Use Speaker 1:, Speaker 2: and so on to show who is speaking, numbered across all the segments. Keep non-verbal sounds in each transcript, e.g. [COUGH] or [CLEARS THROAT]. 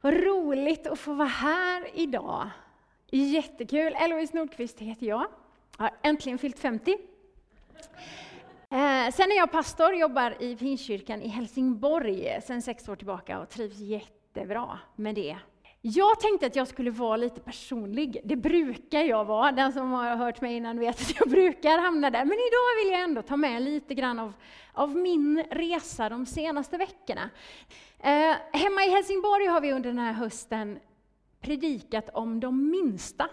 Speaker 1: Vad roligt att få vara här idag. Jättekul. Eloise Nordqvist heter jag. Jag har äntligen fyllt 50. Eh, sen är jag pastor, jobbar i Pingstkyrkan i Helsingborg sen sex år tillbaka och trivs jättebra med det. Jag tänkte att jag skulle vara lite personlig. Det brukar jag vara. Den som har hört mig innan vet att jag brukar hamna där. Men idag vill jag ändå ta med lite grann av, av min resa de senaste veckorna. Eh, hemma i Helsingborg har vi under den här hösten predikat om de minsta.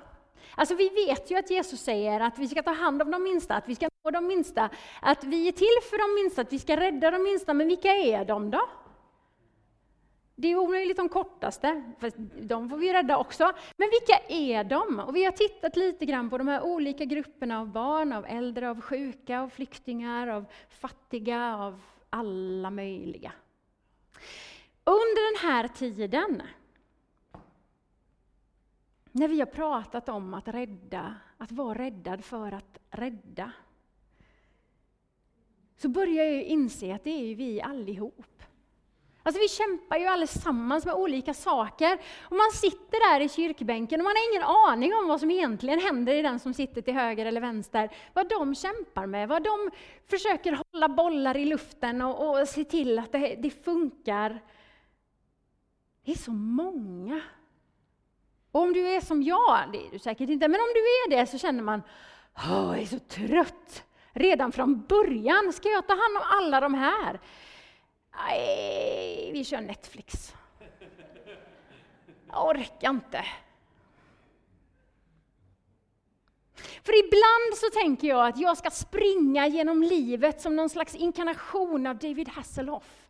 Speaker 1: Alltså vi vet ju att Jesus säger att vi ska ta hand om de minsta, att vi ska nå de minsta, att vi är till för de minsta, att vi ska rädda de minsta. Men vilka är de då? Det är omöjligt de kortaste, för de får vi rädda också. Men vilka är de? Och vi har tittat lite grann på de här olika grupperna av barn, av äldre, av sjuka, av flyktingar, av fattiga, av alla möjliga. Under den här tiden, när vi har pratat om att rädda, att vara räddad för att rädda, så börjar jag inse att det är vi allihop. Alltså vi kämpar ju allesammans med olika saker. Och man sitter där i kyrkbänken och man har ingen aning om vad som egentligen händer i den som sitter till höger eller vänster. Vad de kämpar med, vad de försöker hålla bollar i luften och, och se till att det, det funkar. Det är så många. Och om du är som jag, det är du säkert inte, men om du är det så känner man, oh, jag är så trött. Redan från början ska jag ta hand om alla de här. Nej, vi kör Netflix. Jag orkar inte. För ibland så tänker jag att jag ska springa genom livet som någon slags inkarnation av David Hasselhoff.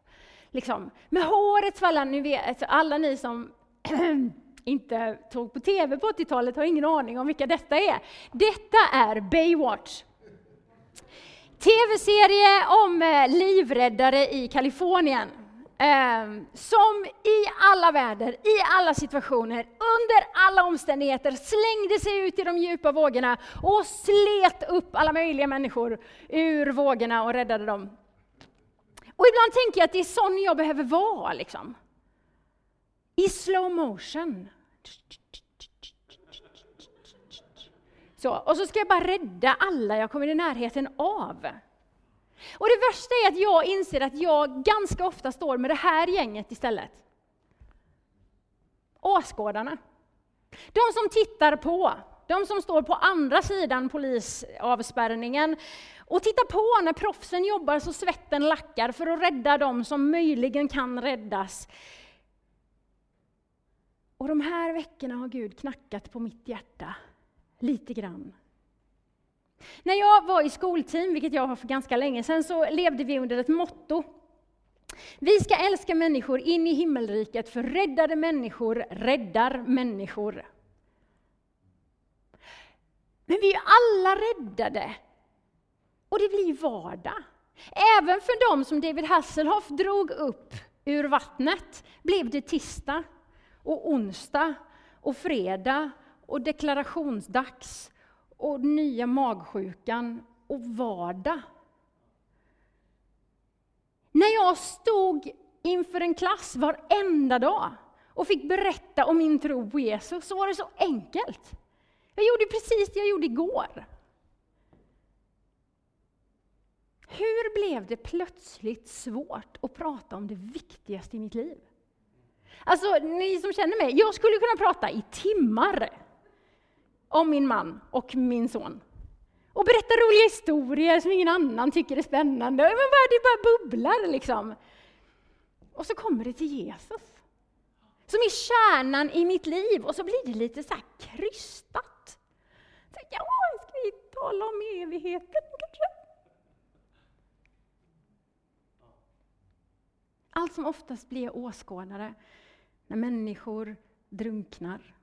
Speaker 1: Liksom, med håret svallande, ni vet, alla ni som [CLEARS THROAT] inte tog på TV på 80-talet har ingen aning om vilka detta är. Detta är Baywatch. TV-serie om eh, livräddare i Kalifornien. Ehm, som i alla väder, i alla situationer, under alla omständigheter slängde sig ut i de djupa vågorna och slet upp alla möjliga människor ur vågorna och räddade dem. Och ibland tänker jag att det är sån jag behöver vara. Liksom. I slow motion. Så, och så ska jag bara rädda alla jag kommer i närheten av. Och det värsta är att jag inser att jag ganska ofta står med det här gänget istället. Åskådarna. De som tittar på, de som står på andra sidan polisavspärrningen och tittar på när proffsen jobbar så svetten lackar för att rädda dem som möjligen kan räddas. Och de här veckorna har Gud knackat på mitt hjärta lite grann. När jag var i skolteam, vilket jag var för ganska länge sedan, så levde vi under ett motto. Vi ska älska människor in i himmelriket, för räddade människor räddar människor. Men vi är alla räddade. Och det blir vardag. Även för dem som David Hasselhoff drog upp ur vattnet blev det tisdag och onsdag och fredag och deklarationsdags och nya magsjukan och vardag. När jag stod inför en klass varenda dag och fick berätta om min tro på Jesus, så var det så enkelt. Jag gjorde precis det jag gjorde igår. Hur blev det plötsligt svårt att prata om det viktigaste i mitt liv? Alltså, ni som känner mig, jag skulle kunna prata i timmar om min man och min son. Och berätta roliga historier som ingen annan tycker är spännande. Men bara, det bara bubblar liksom. Och så kommer det till Jesus. Som är kärnan i mitt liv. Och så blir det lite så här krystat. Så, ja, ska vi tala om evigheten kanske? Allt som oftast blir åskådare när människor drunknar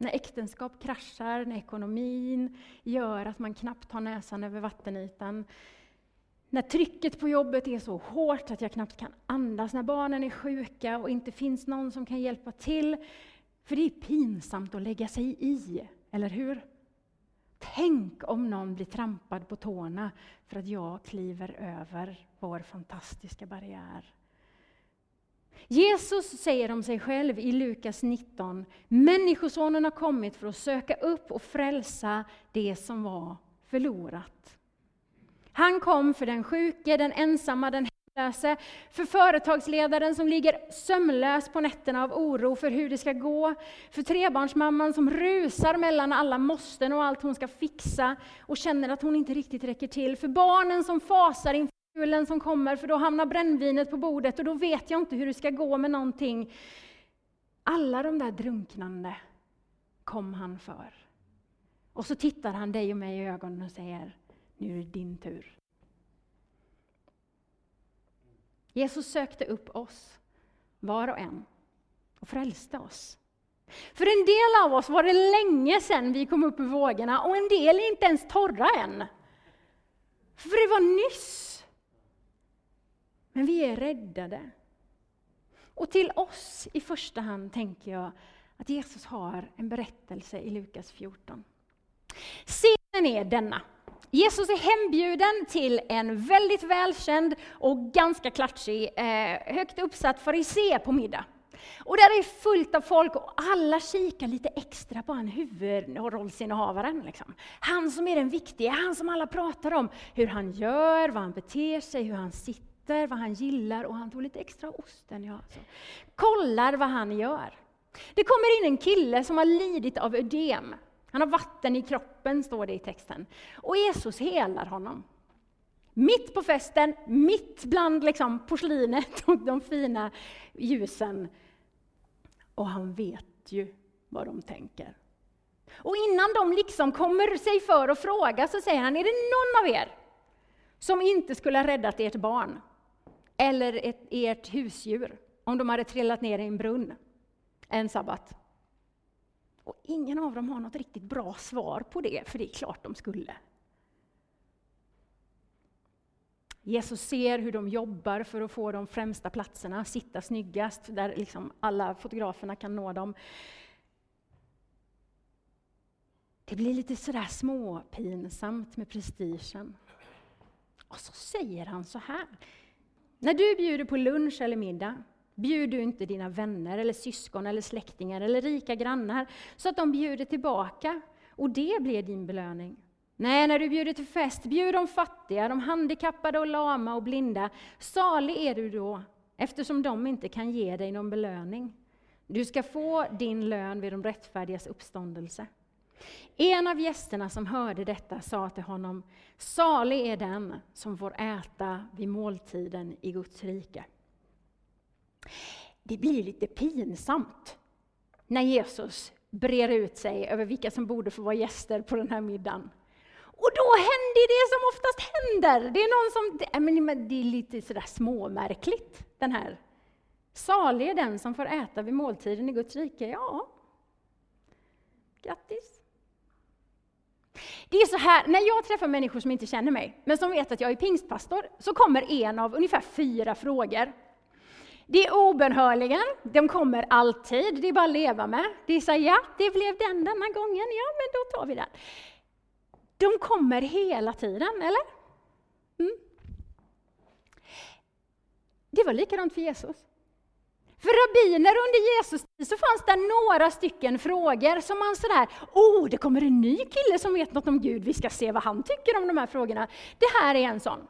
Speaker 1: när äktenskap kraschar, när ekonomin gör att man knappt har näsan över vattenytan. När trycket på jobbet är så hårt att jag knappt kan andas, när barnen är sjuka och inte finns någon som kan hjälpa till. För det är pinsamt att lägga sig i, eller hur? Tänk om någon blir trampad på tårna för att jag kliver över vår fantastiska barriär. Jesus säger om sig själv i Lukas 19, Människosonen har kommit för att söka upp och frälsa det som var förlorat. Han kom för den sjuke, den ensamma, den hemlöse, för företagsledaren som ligger sömnlös på nätterna av oro för hur det ska gå, för trebarnsmamman som rusar mellan alla måsten och allt hon ska fixa och känner att hon inte riktigt räcker till, för barnen som fasar inför julen som kommer, för då hamnar brännvinet på bordet och då vet jag inte hur det ska gå med någonting. Alla de där drunknande kom han för. Och så tittar han dig och mig i ögonen och säger, nu är det din tur. Jesus sökte upp oss, var och en, och frälste oss. För en del av oss var det länge sedan vi kom upp ur vågorna och en del är inte ens torra än. För det var nyss. Men vi är räddade. Och till oss i första hand tänker jag att Jesus har en berättelse i Lukas 14. Scenen är denna. Jesus är hembjuden till en väldigt välkänd och ganska klatschig, eh, högt uppsatt farisé på middag. Och där är fullt av folk och alla kikar lite extra på han huvudrollsinnehavaren. Liksom. Han som är den viktiga, han som alla pratar om. Hur han gör, vad han beter sig, hur han sitter, vad han gillar och han tog lite extra osten. Ja, så. Kollar vad han gör. Det kommer in en kille som har lidit av ödem. Han har vatten i kroppen, står det i texten. Och Jesus helar honom. Mitt på festen, mitt bland liksom porslinet och de fina ljusen. Och han vet ju vad de tänker. Och innan de liksom kommer sig för att fråga så säger han, är det någon av er som inte skulle ha räddat ert barn eller ett, ert husdjur om de hade trillat ner i en brunn en sabbat? Och ingen av dem har något riktigt bra svar på det, för det är klart de skulle. Jesus ser hur de jobbar för att få de främsta platserna, sitta snyggast, där liksom alla fotograferna kan nå dem. Det blir lite sådär småpinsamt med prestigen. Och så säger han så här. När du bjuder på lunch eller middag, Bjud du inte dina vänner, eller syskon, eller släktingar eller rika grannar så att de bjuder tillbaka, och det blir din belöning. Nej, när du bjuder till fest, bjud de fattiga, de handikappade och lama och blinda. Salig är du då, eftersom de inte kan ge dig någon belöning. Du ska få din lön vid de rättfärdigas uppståndelse. En av gästerna som hörde detta sa till honom, salig är den som får äta vid måltiden i Guds rike. Det blir lite pinsamt när Jesus brer ut sig över vilka som borde få vara gäster på den här middagen. Och då händer det som oftast händer. Det är någon som, det är lite sådär småmärkligt, den här. Salig är den som får äta vid måltiden i Guds rike. Ja, grattis. Det är så här, när jag träffar människor som inte känner mig, men som vet att jag är pingstpastor, så kommer en av ungefär fyra frågor. Det är obönhörligen, de kommer alltid, det är bara att leva med. Det är så ja, det blev den denna gången, ja men då tar vi den. De kommer hela tiden, eller? Mm. Det var likadant för Jesus. För rabbiner under Jesus tid så fanns det några stycken frågor som man sådär, oh, det kommer en ny kille som vet något om Gud, vi ska se vad han tycker om de här frågorna. Det här är en sån.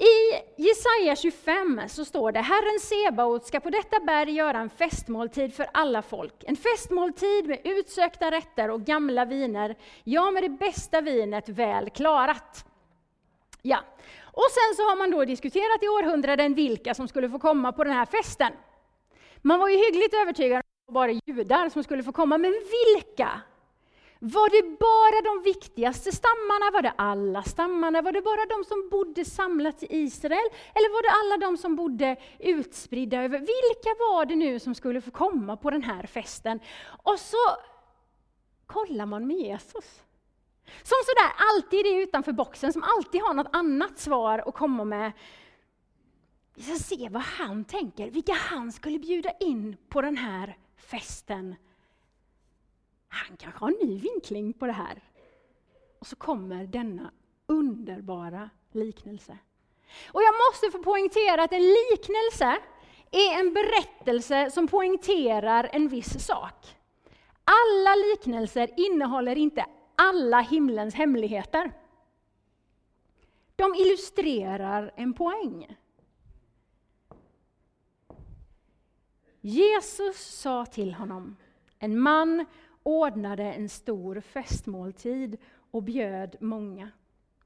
Speaker 1: I Jesaja 25 så står det, Herren Sebaot ska på detta berg göra en festmåltid för alla folk. En festmåltid med utsökta rätter och gamla viner, ja, med det bästa vinet väl klarat. Ja, och sen så har man då diskuterat i århundraden vilka som skulle få komma på den här festen. Man var ju hyggligt övertygad om att det var bara judar som skulle få komma, men vilka? Var det bara de viktigaste stammarna? Var det alla stammarna? Var det bara de som bodde samlat i Israel? Eller var det alla de som bodde utspridda över? Vilka var det nu som skulle få komma på den här festen? Och så kollar man med Jesus. Som sådär alltid är utanför boxen, som alltid har något annat svar att komma med. Vi ska se vad han tänker, vilka han skulle bjuda in på den här festen han kanske har en ny vinkling på det här. Och så kommer denna underbara liknelse. Och jag måste få poängtera att en liknelse är en berättelse som poängterar en viss sak. Alla liknelser innehåller inte alla himlens hemligheter. De illustrerar en poäng. Jesus sa till honom, en man ordnade en stor festmåltid och bjöd många.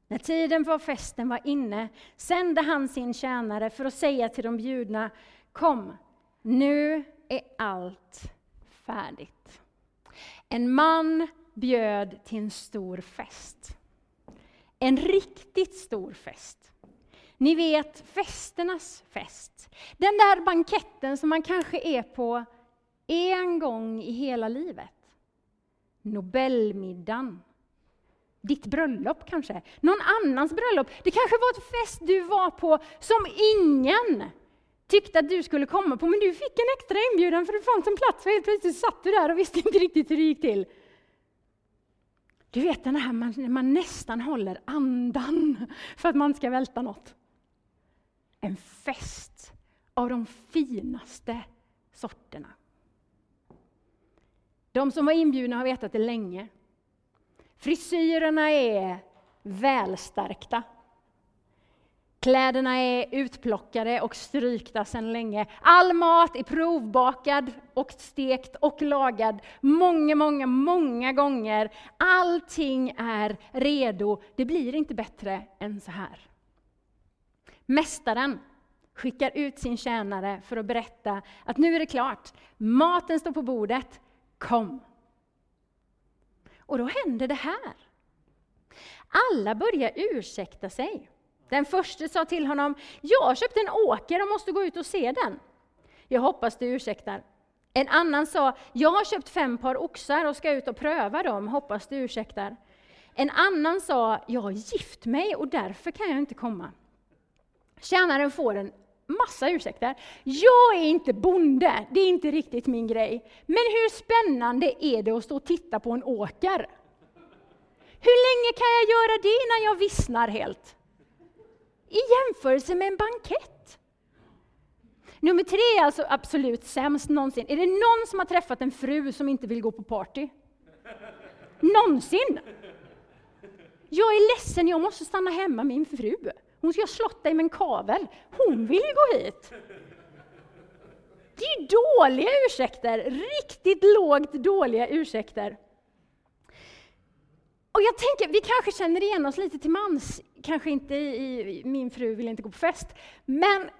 Speaker 1: När tiden för festen var inne sände han sin tjänare för att säga till de bjudna, kom, nu är allt färdigt. En man bjöd till en stor fest. En riktigt stor fest. Ni vet festernas fest. Den där banketten som man kanske är på en gång i hela livet. Nobelmiddagen. Ditt bröllop kanske? Någon annans bröllop? Det kanske var ett fest du var på som ingen tyckte att du skulle komma på, men du fick en extra inbjudan för det fanns en plats och helt plötsligt satt du där och visste inte riktigt hur det gick till. Du vet den här man, man nästan håller andan [LAUGHS] för att man ska välta något. En fest av de finaste sorterna. De som var inbjudna har vetat det länge. Frisyrerna är välstärkta. Kläderna är utplockade och strykta sedan länge. All mat är provbakad och stekt och lagad många, många, många gånger. Allting är redo. Det blir inte bättre än så här. Mästaren skickar ut sin tjänare för att berätta att nu är det klart. Maten står på bordet. Kom! Och då händer det här. Alla börjar ursäkta sig. Den första sa till honom, jag har köpt en åker och måste gå ut och se den. Jag hoppas du ursäktar. En annan sa, jag har köpt fem par oxar och ska ut och pröva dem, hoppas du ursäktar. En annan sa, jag har gift mig och därför kan jag inte komma. Tjänaren får en massa ursäkter. Jag är inte bonde, det är inte riktigt min grej. Men hur spännande är det att stå och titta på en åker? Hur länge kan jag göra det innan jag vissnar helt? I jämförelse med en bankett. Nummer tre är alltså absolut sämst någonsin. Är det någon som har träffat en fru som inte vill gå på party? Någonsin! Jag är ledsen, jag måste stanna hemma med min fru. Hon ska slått dig med en kavel. Hon vill ju gå hit. Det är dåliga ursäkter, riktigt lågt dåliga ursäkter. Och jag tänker, vi kanske känner igen oss lite till mans, kanske inte i, min fru vill inte gå på fest, men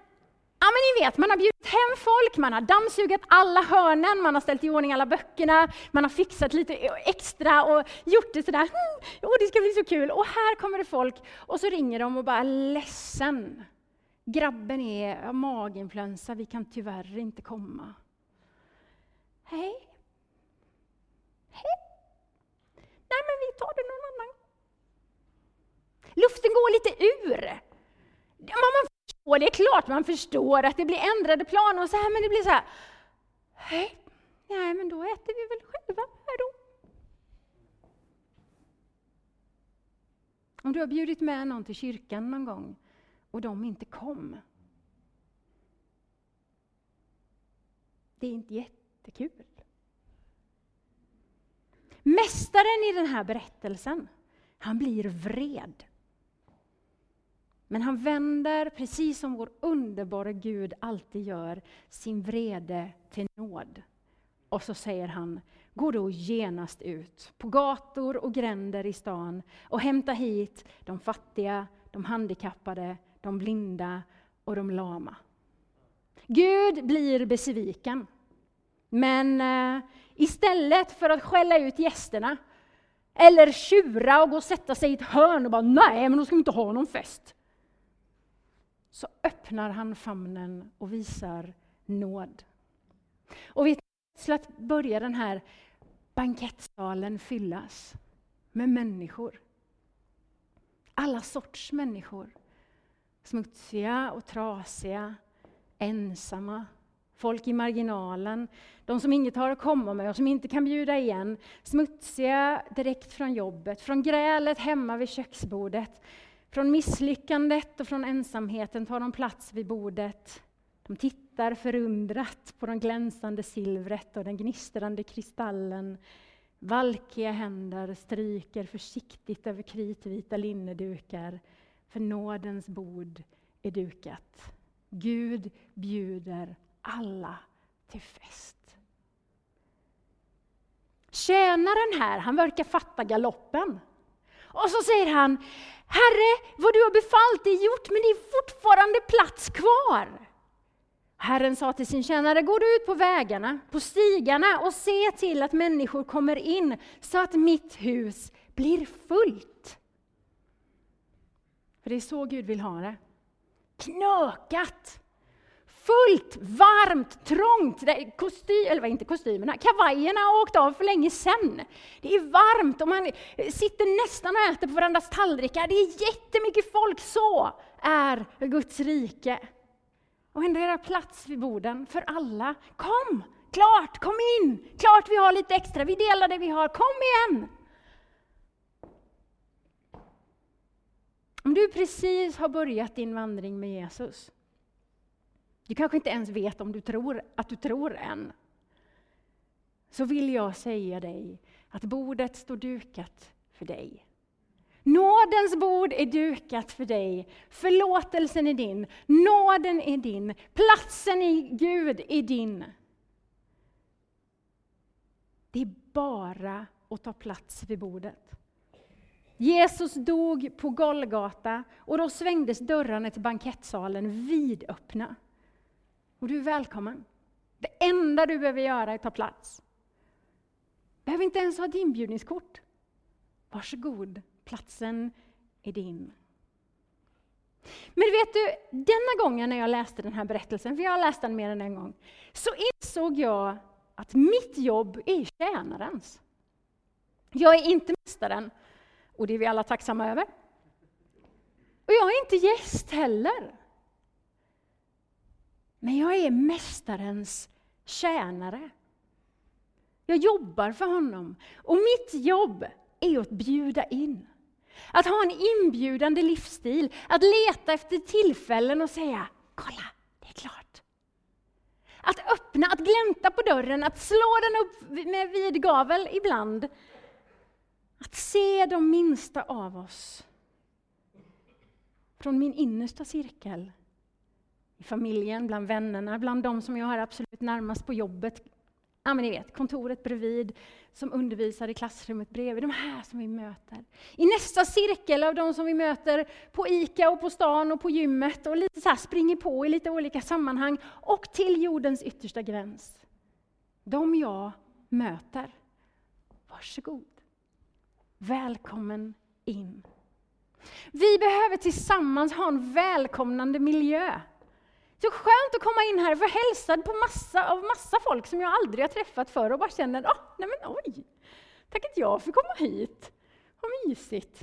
Speaker 1: Ja, men ni vet, man har bjudit hem folk, man har dammsugit alla hörnen, man har ställt i ordning alla böckerna, man har fixat lite extra och gjort det sådär, mm, det ska bli så kul. Och här kommer det folk, och så ringer de och bara ledsen. Grabben är maginfluensa, vi kan tyvärr inte komma. Hej. Hej. Nej, men vi tar det någon annan Luften går lite ur. Man förstår, det är klart man förstår att det blir ändrade planer och så här, men det blir så här. Hej, nej men då äter vi väl själva här då. Om du har bjudit med någon till kyrkan någon gång och de inte kom. Det är inte jättekul. Mästaren i den här berättelsen, han blir vred. Men han vänder, precis som vår underbara Gud alltid gör, sin vrede till nåd. Och så säger han, gå då genast ut på gator och gränder i stan och hämta hit de fattiga, de handikappade, de blinda och de lama. Gud blir besviken. Men eh, istället för att skälla ut gästerna eller tjura och gå och sätta sig i ett hörn och bara nej, men då ska vi inte ha någon fest så öppnar han famnen och visar nåd. Och vid plötsligt börjar den här bankettsalen fyllas med människor. Alla sorts människor. Smutsiga och trasiga, ensamma, folk i marginalen, de som inget har att komma med och som inte kan bjuda igen, smutsiga direkt från jobbet, från grälet hemma vid köksbordet, från misslyckandet och från ensamheten tar de plats vid bordet. De tittar tittar förundrat på det glänsande silvret och den gnistrande kristallen. Valkiga händer stryker försiktigt över kritvita linnedukar, för nådens bord är dukat. Gud bjuder alla till fest. Tjänaren här, han verkar fatta galoppen. Och så säger han, Herre, vad du har befallt är gjort, men det är fortfarande plats kvar. Herren sa till sin tjänare, gå du ut på vägarna, på stigarna och se till att människor kommer in, så att mitt hus blir fullt. För det är så Gud vill ha det. Knökat! Fullt, varmt, trångt. Kostym, eller inte kostymerna, kavajerna har åkt av för länge sedan. Det är varmt och man sitter nästan och äter på varandras tallrikar. Det är jättemycket folk. Så är Guds rike. Och ändå är det plats vid borden för alla. Kom! Klart, kom in! Klart vi har lite extra, vi delar det vi har. Kom igen! Om du precis har börjat din vandring med Jesus, du kanske inte ens vet om du tror att du tror än. Så vill jag säga dig att bordet står dukat för dig. Nådens bord är dukat för dig. Förlåtelsen är din, nåden är din, platsen i Gud är din. Det är bara att ta plats vid bordet. Jesus dog på Golgata och då svängdes dörrarna till bankettsalen vidöppna. Och du är välkommen. Det enda du behöver göra är att ta plats. Behöver inte ens ha ett inbjudningskort. Varsågod, platsen är din. Men vet du, denna gången när jag läste den här berättelsen, för jag har läst den mer än en gång, så insåg jag att mitt jobb är tjänarens. Jag är inte mästaren, och det är vi alla tacksamma över. Och jag är inte gäst heller. Men jag är Mästarens tjänare. Jag jobbar för honom. Och mitt jobb är att bjuda in. Att ha en inbjudande livsstil, att leta efter tillfällen och säga ”Kolla, det är klart”. Att öppna, att glänta på dörren, att slå den upp med vid gavel ibland. Att se de minsta av oss från min innersta cirkel i familjen, bland vännerna, bland de som jag har absolut närmast på jobbet. Ja, men ni vet, kontoret bredvid, som undervisar i klassrummet bredvid. De här som vi möter. I nästa cirkel av de som vi möter på ICA och på stan och på gymmet och lite så här springer på i lite olika sammanhang och till jordens yttersta gräns. De jag möter. Varsågod. Välkommen in. Vi behöver tillsammans ha en välkomnande miljö så skönt att komma in här och få hälsad på massa, av massa folk som jag aldrig har träffat förr och bara känner, oh, nej men oj, tack att jag fick komma hit. Vad mysigt.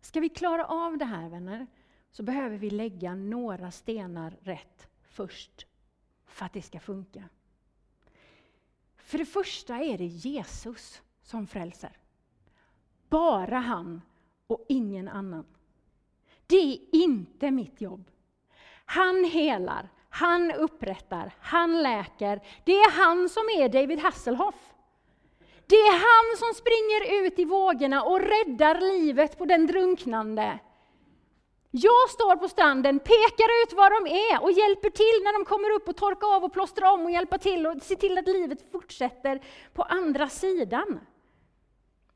Speaker 1: Ska vi klara av det här vänner, så behöver vi lägga några stenar rätt först, för att det ska funka. För det första är det Jesus som frälser. Bara han och ingen annan. Det är inte mitt jobb. Han helar, han upprättar, han läker. Det är han som är David Hasselhoff. Det är han som springer ut i vågorna och räddar livet på den drunknande. Jag står på stranden, pekar ut var de är och hjälper till när de kommer upp och torkar av och plåstrar om och hjälper till och ser till att livet fortsätter på andra sidan.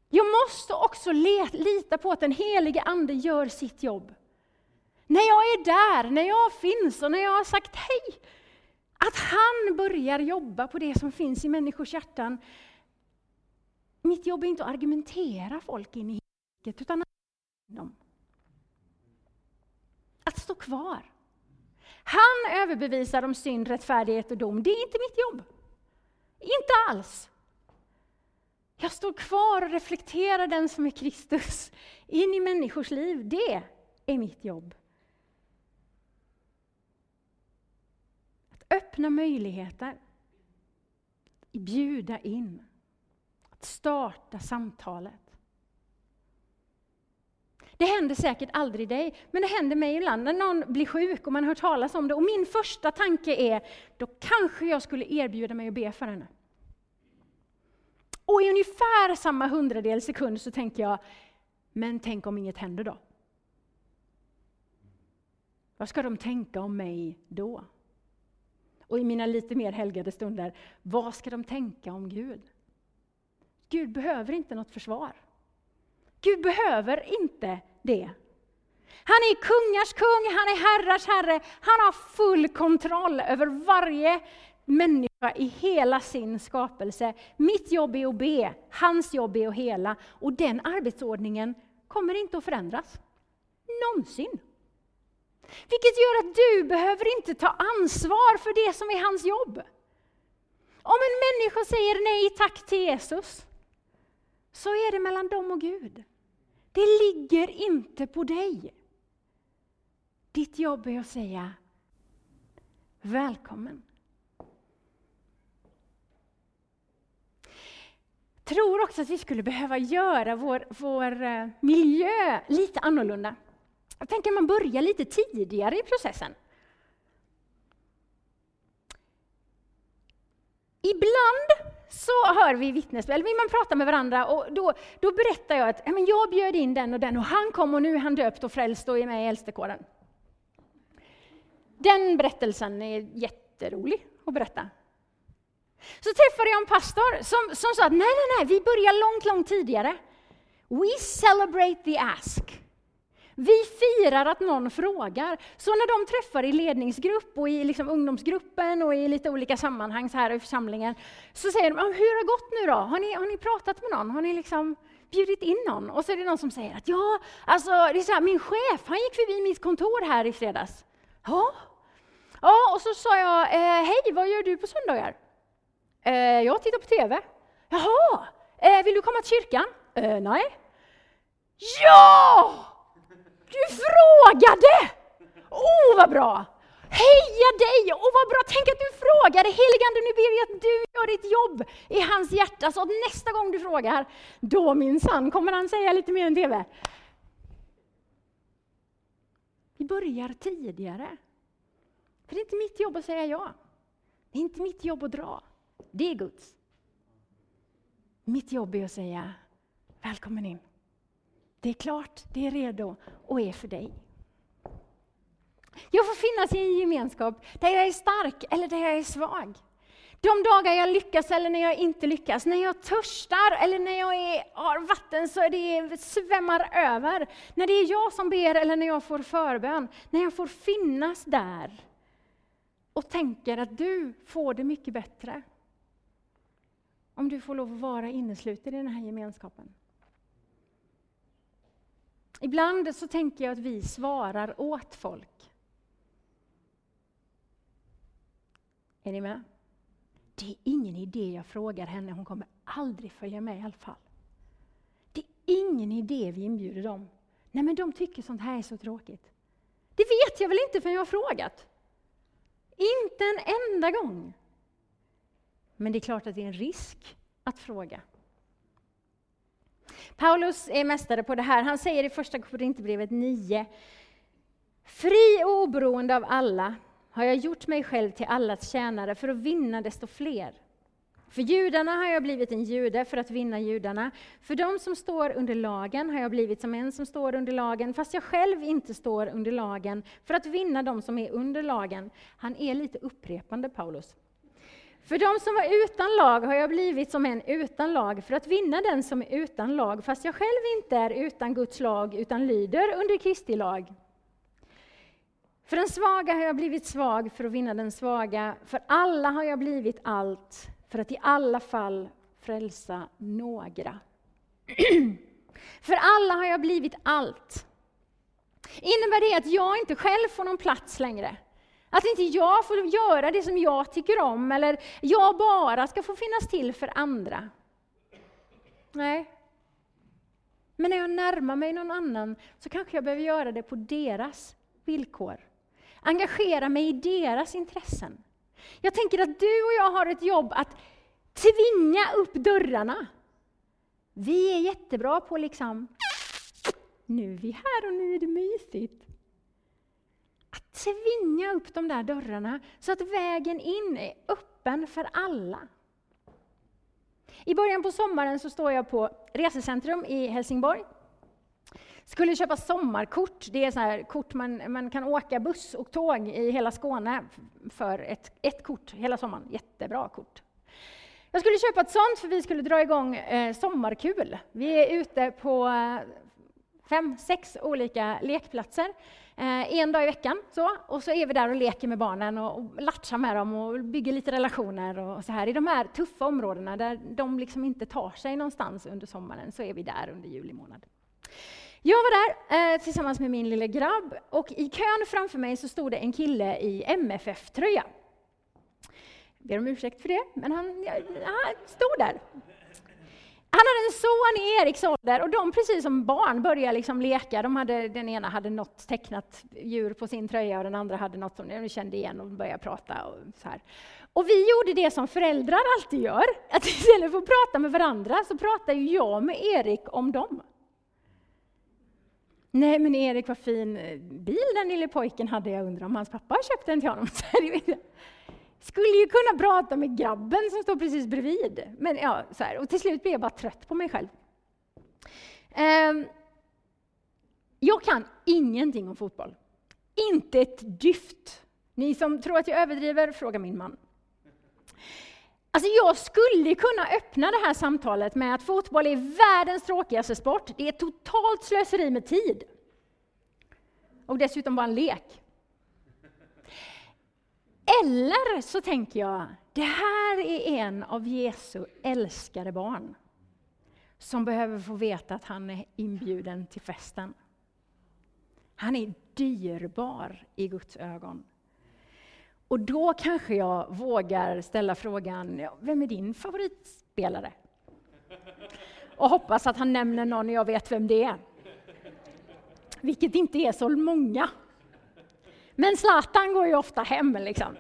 Speaker 1: Jag måste också lita på att den helige Ande gör sitt jobb. När jag är där, när jag finns och när jag har sagt hej, att han börjar jobba på det som finns i människors hjärtan. Mitt jobb är inte att argumentera folk in i hiket, utan att dem. Att stå kvar. Han överbevisar om synd, rättfärdighet och dom. Det är inte mitt jobb. Inte alls. Jag står kvar och reflekterar den som är Kristus in i människors liv. Det är mitt jobb. Öppna möjligheter. Bjuda in. Att starta samtalet. Det händer säkert aldrig dig, men det händer mig ibland när någon blir sjuk och man hör talas om det. Och min första tanke är, då kanske jag skulle erbjuda mig att be för henne. Och i ungefär samma hundradel sekund så tänker jag, men tänk om inget händer då? Vad ska de tänka om mig då? Och i mina lite mer helgade stunder, vad ska de tänka om Gud? Gud behöver inte något försvar. Gud behöver inte det. Han är kungars kung, han är herrars herre, han har full kontroll över varje människa i hela sin skapelse. Mitt jobb är att be, hans jobb är att hela. Och den arbetsordningen kommer inte att förändras. Någonsin. Vilket gör att du behöver inte ta ansvar för det som är hans jobb. Om en människa säger nej tack till Jesus, så är det mellan dem och Gud. Det ligger inte på dig. Ditt jobb är att säga välkommen. tror också att vi skulle behöva göra vår, vår eh, miljö lite annorlunda. Jag tänker att man börjar lite tidigare i processen. Ibland så hör vi vittnesbörd, eller vill man prata med varandra och då, då berättar jag att jag bjöd in den och den och han kom och nu är han döpt och frälst och är med i äldstekåren. Den berättelsen är jätterolig att berätta. Så träffade jag en pastor som, som sa att nej, nej, nej, vi börjar långt, långt tidigare. We celebrate the ask. Vi firar att någon frågar. Så när de träffar i ledningsgrupp och i liksom ungdomsgruppen och i lite olika sammanhang så här i församlingen, så säger de, hur har det gått nu då? Har ni, har ni pratat med någon? Har ni liksom bjudit in någon? Och så är det någon som säger att ja, alltså det är så här, min chef, han gick förbi mitt kontor här i fredags. Ja, ja och så sa jag, eh, hej, vad gör du på söndagar? Eh, jag tittar på TV. Jaha, eh, vill du komma till kyrkan? Nej. Ja! Du frågade! Oh, vad bra! Heja dig! Och vad bra, tänk att du frågade! Heligande, nu ber vi att du gör ditt jobb i hans hjärta, så att nästa gång du frågar, då minsann kommer han säga lite mer än TV. Vi börjar tidigare. För det är inte mitt jobb att säga ja. Det är inte mitt jobb att dra. Det är Guds. Mitt jobb är att säga välkommen in. Det är klart, det är redo och är för dig. Jag får finnas i en gemenskap där jag är stark eller där jag är svag. De dagar jag lyckas eller när jag inte lyckas, när jag törstar eller när jag är, har vatten så det svämmar över. När det är jag som ber eller när jag får förbön, när jag får finnas där och tänker att du får det mycket bättre om du får lov att vara innesluten i den här gemenskapen. Ibland så tänker jag att vi svarar åt folk. Är ni med? Det är ingen idé jag frågar henne, hon kommer aldrig följa med i alla fall. Det är ingen idé vi inbjuder dem. Nej men de tycker sånt här är så tråkigt. Det vet jag väl inte för jag har frågat. Inte en enda gång. Men det är klart att det är en risk att fråga. Paulus är mästare på det här. Han säger i första Korinthierbrevet 9. Fri och oberoende av alla har jag gjort mig själv till allas tjänare för att vinna desto fler. För judarna har jag blivit en jude för att vinna judarna. För de som står under lagen har jag blivit som en som står under lagen, fast jag själv inte står under lagen, för att vinna de som är under lagen. Han är lite upprepande, Paulus. För de som var utan lag har jag blivit som en utan lag för att vinna den som är utan lag, fast jag själv inte är utan Guds lag utan lyder under Kristi lag. För den svaga har jag blivit svag för att vinna den svaga, för alla har jag blivit allt för att i alla fall frälsa några. [CLEARS THROAT] för alla har jag blivit allt. Innebär det att jag inte själv får någon plats längre? Att inte jag får göra det som jag tycker om, eller jag bara ska få finnas till för andra. Nej. Men när jag närmar mig någon annan så kanske jag behöver göra det på deras villkor. Engagera mig i deras intressen. Jag tänker att du och jag har ett jobb att tvinga upp dörrarna. Vi är jättebra på liksom nu är vi här och nu är det mysigt. Tvinga upp de där dörrarna så att vägen in är öppen för alla. I början på sommaren så står jag på Resecentrum i Helsingborg. Skulle köpa sommarkort. Det är så här kort man, man kan åka buss och tåg i hela Skåne för ett, ett kort hela sommaren. Jättebra kort. Jag skulle köpa ett sånt för vi skulle dra igång eh, sommarkul. Vi är ute på eh, fem, sex olika lekplatser eh, en dag i veckan. Så, och så är vi där och leker med barnen och, och latchar med dem och bygger lite relationer. Och så här. I de här tuffa områdena där de liksom inte tar sig någonstans under sommaren så är vi där under juli månad. Jag var där eh, tillsammans med min lille grabb och i kön framför mig så stod det en kille i MFF-tröja. Ber om ursäkt för det, men han, han stod där. Han hade en son i Eriks ålder och de precis som barn började liksom leka. De hade, den ena hade något tecknat djur på sin tröja och den andra hade något som de kände igen och började prata. Och, så här. och vi gjorde det som föräldrar alltid gör, att istället för att prata med varandra så pratar jag med Erik om dem. Nej men Erik, vad fin eh, bil den lille pojken hade, jag undrar om hans pappa köpte den till honom. [LAUGHS] Skulle ju kunna prata med grabben som står precis bredvid. Men ja, så här. Och till slut blev jag bara trött på mig själv. Um, jag kan ingenting om fotboll. Inte ett dyft. Ni som tror att jag överdriver, fråga min man. Alltså jag skulle kunna öppna det här samtalet med att fotboll är världens tråkigaste sport. Det är totalt slöseri med tid. Och dessutom bara en lek. Eller så tänker jag, det här är en av Jesu älskade barn som behöver få veta att han är inbjuden till festen. Han är dyrbar i Guds ögon. Och då kanske jag vågar ställa frågan, vem är din favoritspelare? Och hoppas att han nämner någon jag vet vem det är. Vilket inte är så många. Men Zlatan går ju ofta hem liksom.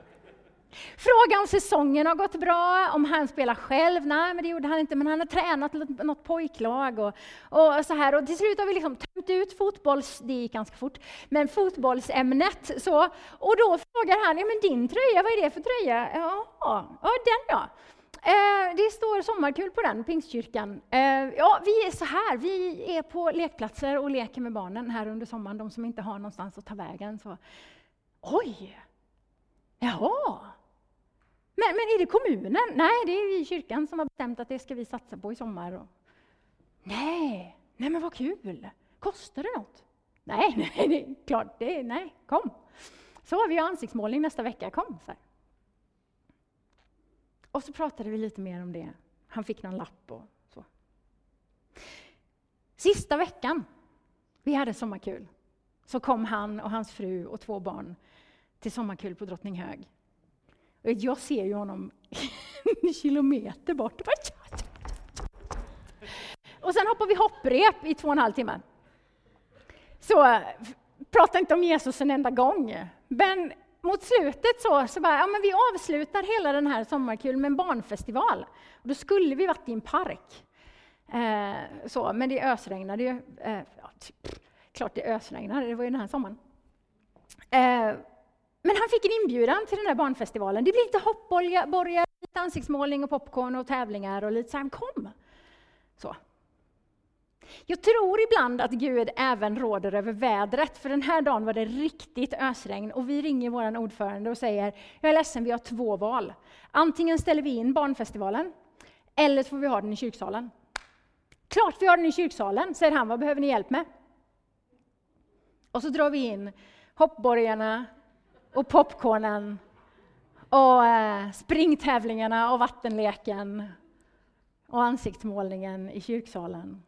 Speaker 1: Fråga om säsongen har gått bra, om han spelar själv. Nej, men det gjorde han inte, men han har tränat något pojklag och, och så här. Och till slut har vi liksom tömt ut fotbolls... Det gick ganska fort, men fotbollsämnet. Så. Och då frågar han, ja men din tröja, vad är det för tröja? Ja, ja den ja. Eh, det står sommarkul på den, Pingstkyrkan. Eh, ja, vi är så här, vi är på lekplatser och leker med barnen här under sommaren, de som inte har någonstans att ta vägen. Så. Oj! Jaha! Men, men är det kommunen? Nej, det är vi kyrkan som har bestämt att det ska vi satsa på i sommar. Nej, nej men vad kul! Kostar det något? Nej, [LAUGHS] nej, det är klart, det nej, kom! Så, vi har ansiktsmålning nästa vecka, kom! Så här. Och så pratade vi lite mer om det. Han fick någon lapp och så. Sista veckan vi hade sommarkul så kom han och hans fru och två barn till sommarkul på Drottninghög. Jag ser ju honom [LAUGHS] en kilometer bort. Och sen hoppar vi hopprep i två och en halv timme. Så eh, prata inte om Jesus en enda gång. Men mot slutet så, så bara, ja, men vi avslutar hela den här sommarkul med en barnfestival. Och då skulle vi varit i en park. Eh, så, men det ösregnade ju. Eh, ja, typ, klart det ösregnade, det var ju den här sommaren. Eh, men han fick en inbjudan till den här barnfestivalen. Det blir lite hoppborgar, lite ansiktsmålning och popcorn och tävlingar och lite så här, kom! Så. Jag tror ibland att Gud även råder över vädret, för den här dagen var det riktigt ösregn och vi ringer vår ordförande och säger, jag är ledsen, vi har två val. Antingen ställer vi in barnfestivalen, eller så får vi ha den i kyrksalen. Klart vi har den i kyrksalen, säger han, vad behöver ni hjälp med? Och så drar vi in hoppborgarna, och popcornen och eh, springtävlingarna och vattenleken och ansiktsmålningen i kyrksalen.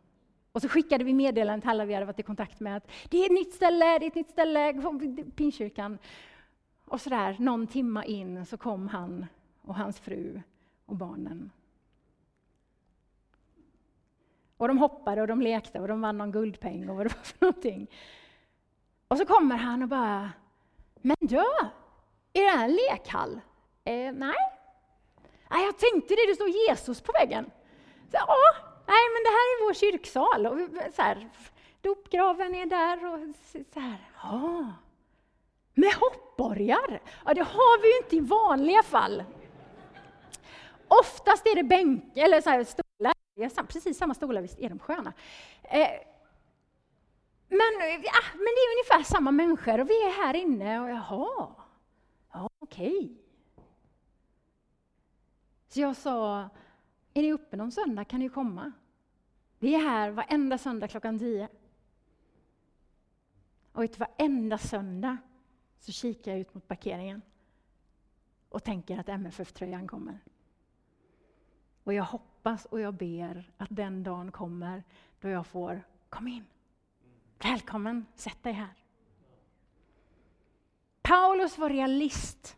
Speaker 1: Och så skickade vi meddelanden till alla vi hade varit i kontakt med att det är ett nytt ställe, det är ett nytt ställe, Pinkyrkan. Och så där, någon timma in så kom han och hans fru och barnen. Och de hoppade och de lekte och de vann någon guldpeng och vad det var för någonting. Och så kommer han och bara men du, är det här en lekhall? Eh, nej. nej. Jag tänkte det, det står Jesus på väggen. Så, ja, nej men det här är vår kyrksal. Och så här, dopgraven är där och så här. Ja. Med hoppborgar? Ja, det har vi ju inte i vanliga fall. Oftast är det bänk, eller så här, stolar, precis samma stolar, visst är de sköna. Eh, men, ja, ah, men det är ungefär samma människor och vi är här inne och jaha, ja, okej. Okay. Så jag sa, är ni uppe någon söndag kan ni komma. Vi är här varenda söndag klockan tio. Och vet, varenda söndag så kikar jag ut mot parkeringen och tänker att MFF-tröjan kommer. Och jag hoppas och jag ber att den dagen kommer då jag får, kom in, Välkommen, sätt dig här. Paulus var realist.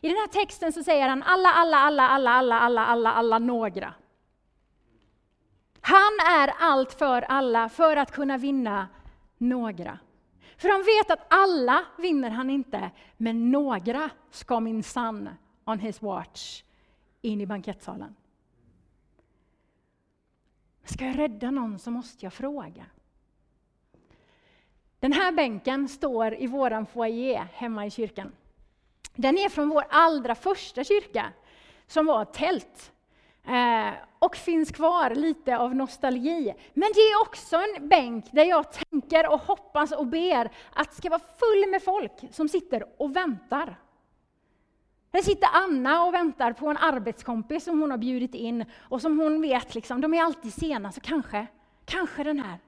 Speaker 1: I den här texten så säger han alla, alla, alla, alla, alla, alla, alla, alla några. Han är allt för alla för att kunna vinna några. För han vet att alla vinner han inte, men några ska minsann on his watch in i bankettsalen. Ska jag rädda någon så måste jag fråga. Den här bänken står i våran foyer hemma i kyrkan. Den är från vår allra första kyrka, som var ett tält. Eh, och finns kvar lite av nostalgi. Men det är också en bänk där jag tänker och hoppas och ber att det ska vara full med folk som sitter och väntar. Där sitter Anna och väntar på en arbetskompis som hon har bjudit in och som hon vet, liksom, de är alltid sena, så kanske, kanske den här.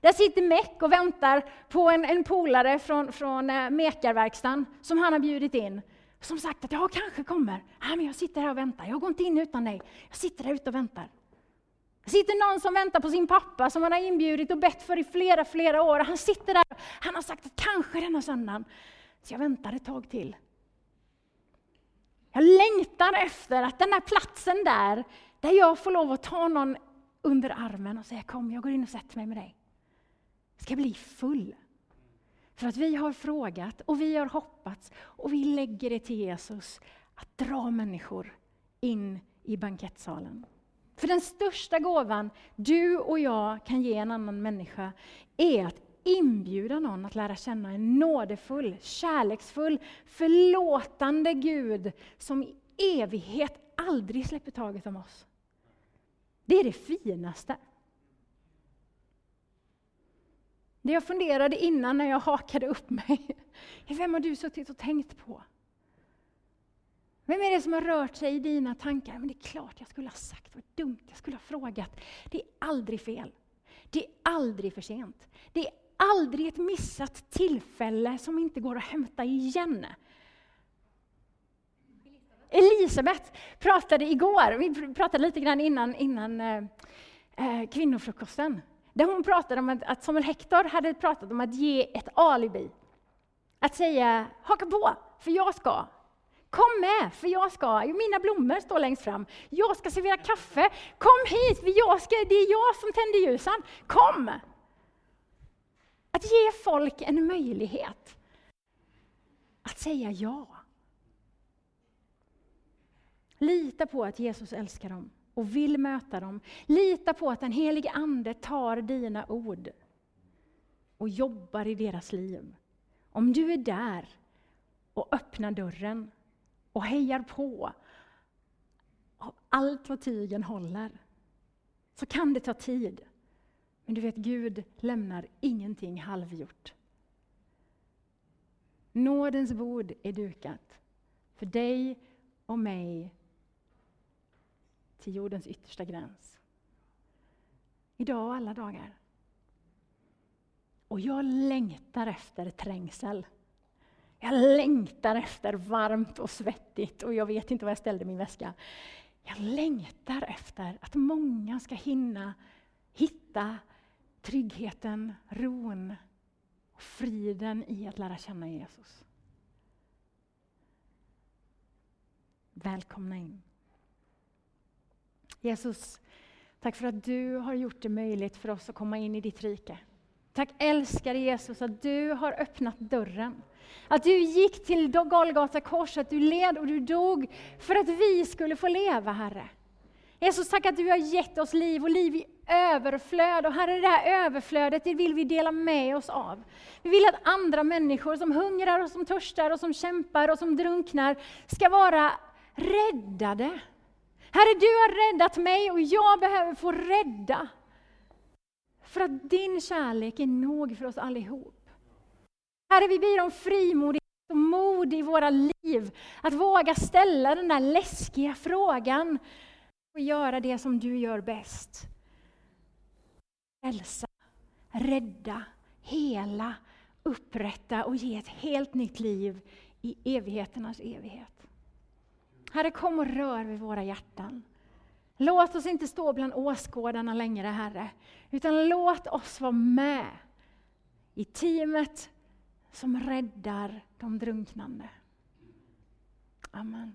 Speaker 1: Där sitter Meck och väntar på en, en polare från, från eh, mekarverkstan som han har bjudit in som sagt att jag kanske kommer. Ja, men jag sitter här och väntar. Jag går inte in utan dig. Jag sitter där ute och väntar. Det sitter någon som väntar på sin pappa som han har inbjudit och bett för i flera, flera år. Han sitter där. Han har sagt att kanske denna söndagen. Så jag väntar ett tag till. Jag längtar efter att den här platsen där, där jag får lov att ta någon under armen och säga kom, jag går in och sätter mig med dig. Ska bli full. För att vi har frågat och vi har hoppats och vi lägger det till Jesus att dra människor in i bankettsalen. För den största gåvan du och jag kan ge en annan människa är att inbjuda någon att lära känna en nådefull, kärleksfull, förlåtande Gud som i evighet aldrig släpper taget om oss. Det är det finaste. Det jag funderade innan när jag hakade upp mig, [LAUGHS] vem har du suttit och tänkt på? Vem är det som har rört sig i dina tankar? Men det är klart jag skulle ha sagt, vad dumt, jag skulle ha frågat. Det är aldrig fel. Det är aldrig för sent. Det är aldrig ett missat tillfälle som inte går att hämta igen. Elisabeth pratade igår, vi pratade lite grann innan, innan eh, eh kvinnofrukosten. Där hon pratade om att, att Samuel Hector hade pratat om att ge ett alibi. Att säga, haka på, för jag ska. Kom med, för jag ska. Mina blommor står längst fram. Jag ska servera kaffe. Kom hit, för jag ska, det är jag som tänder ljusen. Kom! Att ge folk en möjlighet att säga ja. Lita på att Jesus älskar dem och vill möta dem. Lita på att den helige Ande tar dina ord och jobbar i deras liv. Om du är där och öppnar dörren och hejar på av allt vad tygen håller, så kan det ta tid. Men du vet, Gud lämnar ingenting halvgjort. Nådens bord är dukat för dig och mig till jordens yttersta gräns. Idag och alla dagar. Och jag längtar efter trängsel. Jag längtar efter varmt och svettigt och jag vet inte var jag ställde min väska. Jag längtar efter att många ska hinna hitta tryggheten, ron och friden i att lära känna Jesus. Välkomna in. Jesus, tack för att du har gjort det möjligt för oss att komma in i ditt rike. Tack älskade Jesus att du har öppnat dörren. Att du gick till Golgata kors, att du led och du dog för att vi skulle få leva, Herre. Jesus, tack att du har gett oss liv och liv i överflöd. Och Herre, det här överflödet det vill vi dela med oss av. Vi vill att andra människor som hungrar, och som törstar, och som kämpar och som drunknar ska vara räddade. Herre, du har räddat mig och jag behöver få rädda. För att din kärlek är nog för oss allihop. Herre, vi ber om frimodighet och mod i våra liv. Att våga ställa den där läskiga frågan och göra det som du gör bäst. Hälsa, rädda, hela, upprätta och ge ett helt nytt liv i evigheternas evighet. Herre, kom och rör vid våra hjärtan. Låt oss inte stå bland åskådarna längre, Herre, utan låt oss vara med i teamet som räddar de drunknande. Amen.